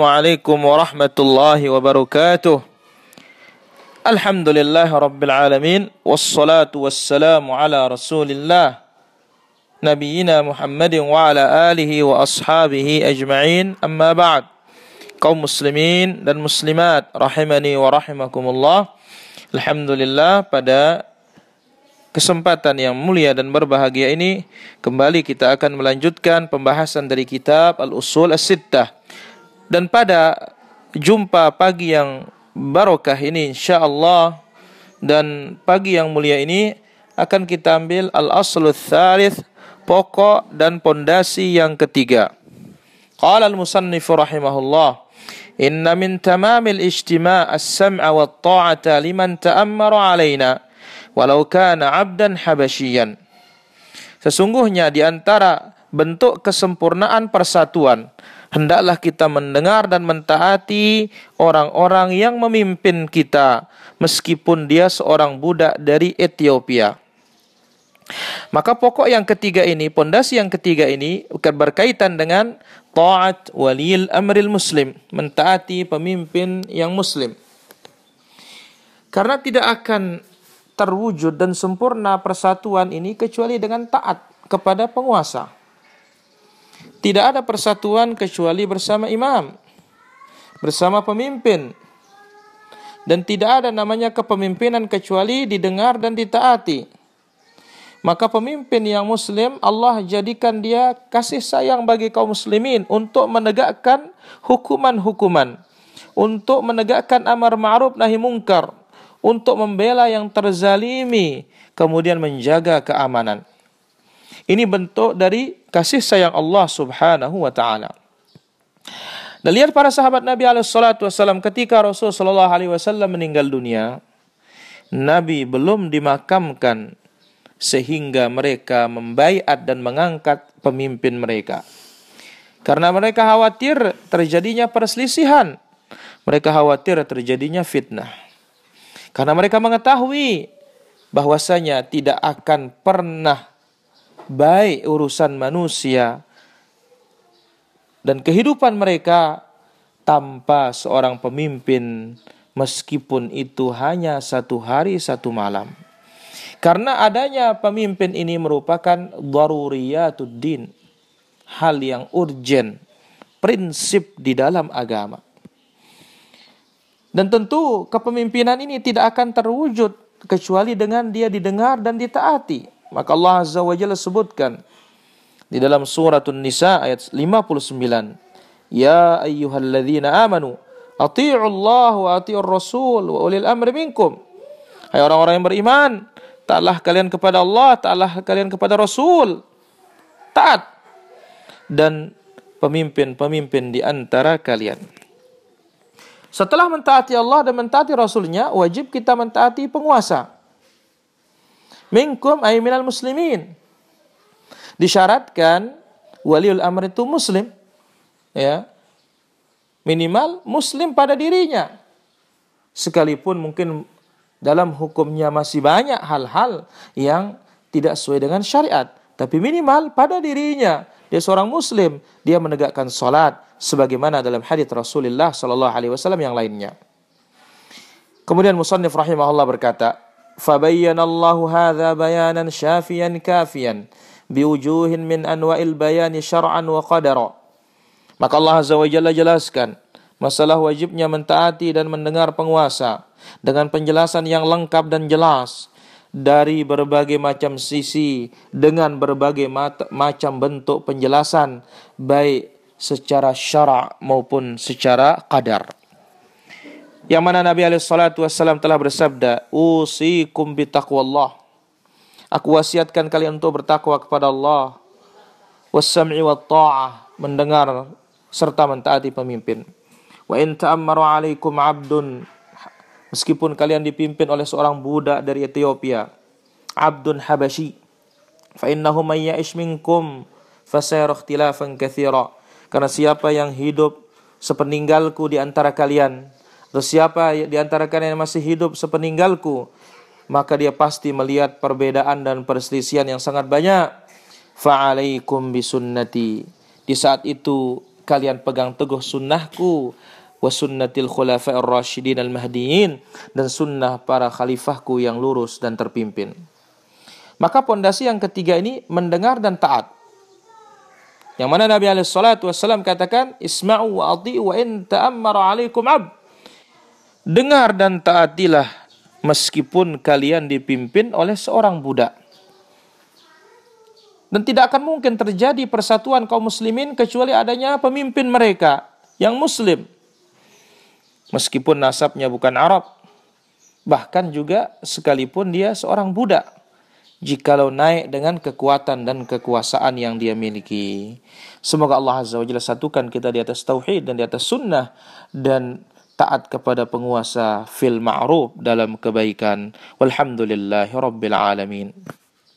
Assalamualaikum warahmatullahi wabarakatuh. Alhamdulillah Rabbil Alamin. Wassalatu wassalamu ala Rasulillah. Nabiina Muhammadin wa ala alihi wa ashabihi ajma'in. Amma ba'd. Kaum muslimin dan muslimat Rahimani wa rahimakumullah. Alhamdulillah pada kesempatan yang mulia dan berbahagia ini kembali kita akan melanjutkan pembahasan dari kitab Al-Usul As-Sittah. Dan pada jumpa pagi yang barokah ini insyaallah dan pagi yang mulia ini akan kita ambil Al-Aslu Thalith pokok dan pondasi yang ketiga. Qala al-musannif rahimahullah Inna min tamamil ijtima' as-sam'a wa ta'ata liman ta'ammara alaina walau kana 'abdan habasyian. Sesungguhnya di antara bentuk kesempurnaan persatuan hendaklah kita mendengar dan mentaati orang-orang yang memimpin kita meskipun dia seorang budak dari Ethiopia. Maka pokok yang ketiga ini, pondasi yang ketiga ini berkaitan dengan taat walil amril muslim, mentaati pemimpin yang muslim. Karena tidak akan terwujud dan sempurna persatuan ini kecuali dengan taat kepada penguasa. Tidak ada persatuan kecuali bersama imam, bersama pemimpin. Dan tidak ada namanya kepemimpinan kecuali didengar dan ditaati. Maka pemimpin yang muslim Allah jadikan dia kasih sayang bagi kaum muslimin untuk menegakkan hukuman-hukuman, untuk menegakkan amar ma'ruf nahi mungkar, untuk membela yang terzalimi, kemudian menjaga keamanan. Ini bentuk dari kasih sayang Allah Subhanahu wa taala. Dan lihat para sahabat Nabi alaihi wasallam ketika Rasul sallallahu alaihi wasallam meninggal dunia, Nabi belum dimakamkan sehingga mereka membaiat dan mengangkat pemimpin mereka. Karena mereka khawatir terjadinya perselisihan. Mereka khawatir terjadinya fitnah. Karena mereka mengetahui bahwasanya tidak akan pernah baik urusan manusia dan kehidupan mereka tanpa seorang pemimpin meskipun itu hanya satu hari satu malam. Karena adanya pemimpin ini merupakan daruriyatuddin, hal yang urgen, prinsip di dalam agama. Dan tentu kepemimpinan ini tidak akan terwujud kecuali dengan dia didengar dan ditaati. Maka Allah Azza wa Jalla sebutkan di dalam suratun Nisa ayat 59. Ya ayyuhalladzina amanu ati'u Allah wa ati'ur Rasul wa ulil amri minkum. Hai orang-orang yang beriman, taatlah kalian kepada Allah, taatlah kalian kepada Rasul. Taat dan pemimpin-pemimpin di antara kalian. Setelah mentaati Allah dan mentaati Rasulnya, wajib kita mentaati penguasa. Minkum ay minal muslimin. Disyaratkan waliul amr itu muslim. Ya. Minimal muslim pada dirinya. Sekalipun mungkin dalam hukumnya masih banyak hal-hal yang tidak sesuai dengan syariat. Tapi minimal pada dirinya. Dia seorang muslim. Dia menegakkan salat sebagaimana dalam hadis Rasulullah sallallahu alaihi wasallam yang lainnya. Kemudian musannif rahimahullah berkata, "Fabayyana Allah hadza bayanan syafiyan kafiyan biwujuhin min anwa'il bayani syar'an wa qadara." Maka Allah Azza wa Jalla jelaskan masalah wajibnya mentaati dan mendengar penguasa dengan penjelasan yang lengkap dan jelas dari berbagai macam sisi dengan berbagai macam bentuk penjelasan baik secara syara maupun secara qadar. Yang mana Nabi alaihi salatu telah bersabda, "Usikum bitaqwallah." Aku wasiatkan kalian untuk bertakwa kepada Allah. Wassam'i wat ta'ah, mendengar serta mentaati pemimpin. Wa in ta'ammaru 'alaikum 'abdun Meskipun kalian dipimpin oleh seorang budak dari Ethiopia, Abdun Habashi, fa innahu may ya'ish minkum fasayara ikhtilafan katsira. Karena siapa yang hidup sepeninggalku di antara kalian, atau siapa di antara kalian yang masih hidup sepeninggalku, maka dia pasti melihat perbedaan dan perselisihan yang sangat banyak. Fa'alaikum bisunnati. Di saat itu kalian pegang teguh sunnahku wa sunnatil khulafa'ir rasyidin al mahdiin dan sunnah para khalifahku yang lurus dan terpimpin. Maka pondasi yang ketiga ini mendengar dan taat. Yang mana Nabi alaihi salatu wasallam katakan isma'u wa ati'u wa in ta'ammara 'alaikum 'abd. Dengar dan taatilah meskipun kalian dipimpin oleh seorang budak. Dan tidak akan mungkin terjadi persatuan kaum muslimin kecuali adanya pemimpin mereka yang muslim meskipun nasabnya bukan Arab, bahkan juga sekalipun dia seorang budak, jikalau naik dengan kekuatan dan kekuasaan yang dia miliki. Semoga Allah Azza wa Jalla satukan kita di atas tauhid dan di atas sunnah dan taat kepada penguasa fil ma'ruf dalam kebaikan. Walhamdulillahi rabbil alamin.